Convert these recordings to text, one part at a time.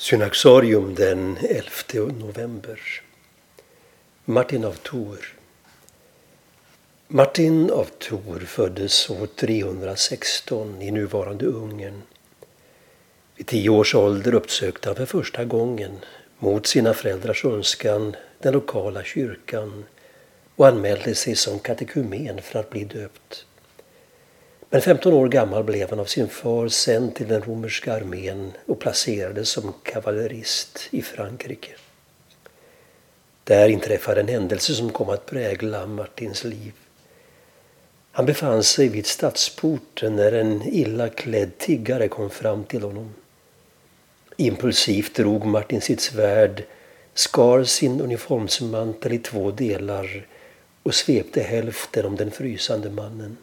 Synaxarium den 11 november. Martin av Tours. Martin av Tours föddes år 316 i nuvarande Ungern. Vid tio års ålder uppsökte han för första gången, mot sina föräldrars önskan, den lokala kyrkan och anmälde sig som katekumen för att bli döpt. Men 15 år gammal blev han av sin far sänd till den romerska armén och placerades som kavallerist i Frankrike. Där inträffade en händelse som kom att prägla Martins liv. Han befann sig vid stadsporten när en illa klädd tiggare kom fram till honom. Impulsivt drog Martin sitt svärd, skar sin uniformsmantel i två delar och svepte hälften om den frysande mannen.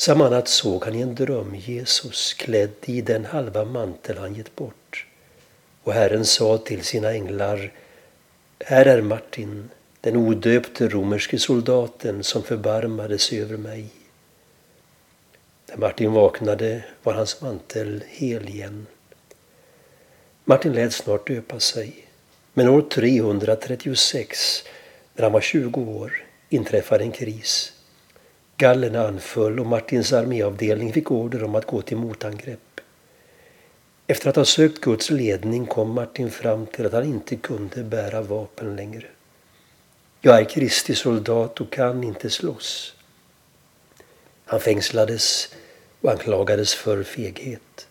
Samma natt såg han i en dröm Jesus klädd i den halva mantel han gett bort. Och Herren sa till sina änglar Här är Martin, den odöpte romerske soldaten som förbarmade sig över mig. När Martin vaknade var hans mantel hel igen. Martin lät snart döpa sig. Men år 336, när han var 20 år, inträffade en kris. Gallerna anföll och Martins arméavdelning fick order om att gå till motangrepp. Efter att ha sökt Guds ledning kom Martin fram till att han inte kunde bära vapen längre. Jag är Kristi soldat och kan inte slåss. Han fängslades och anklagades för feghet.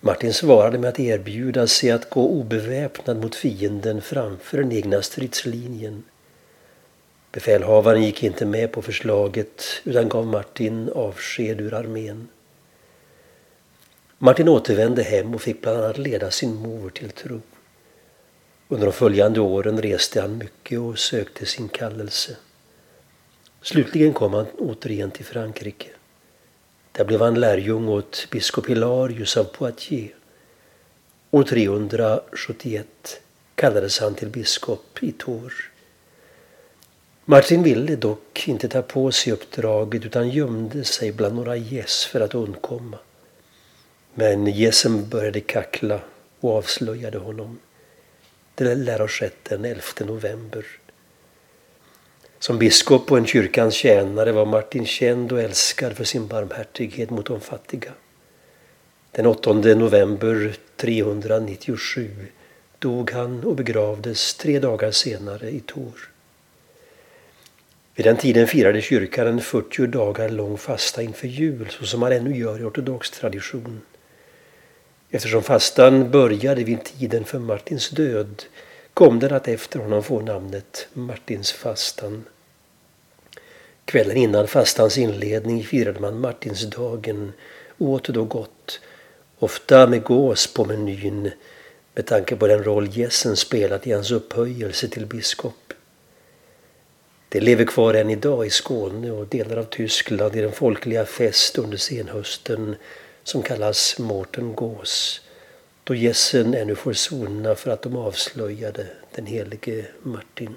Martin svarade med att erbjuda sig att gå obeväpnad mot fienden framför den egna stridslinjen Befälhavaren gick inte med på förslaget utan gav Martin avsked ur armén. Martin återvände hem och fick bland annat leda sin mor till tro. Under de följande åren reste han mycket och sökte sin kallelse. Slutligen kom han återigen till Frankrike. Där blev han lärjung åt biskop Hilarius av Poitiers. År 371 kallades han till biskop i Tours. Martin ville dock inte ta på sig uppdraget utan gömde sig bland några gäss för att undkomma. Men gässen började kackla och avslöjade honom. Det lär ha skett den 11 november. Som biskop och en kyrkans tjänare var Martin känd och älskad för sin barmhärtighet mot de fattiga. Den 8 november 397 dog han och begravdes tre dagar senare i Tor. Vid den tiden firade kyrkan en 40 dagar lång fasta inför jul så som man ännu gör i ortodox tradition. Eftersom fastan började vid tiden för Martins död kom den att efter honom få namnet Martinsfastan. Kvällen innan fastans inledning firade man Martinsdagen och åt då gott, ofta med gås på menyn med tanke på den roll gässen spelat i hans upphöjelse till biskop. Det lever kvar än idag i Skåne och delar av Tyskland i den folkliga fest under senhösten som kallas Mårten Gås då gässen ännu får sona för att de avslöjade den helige Martin.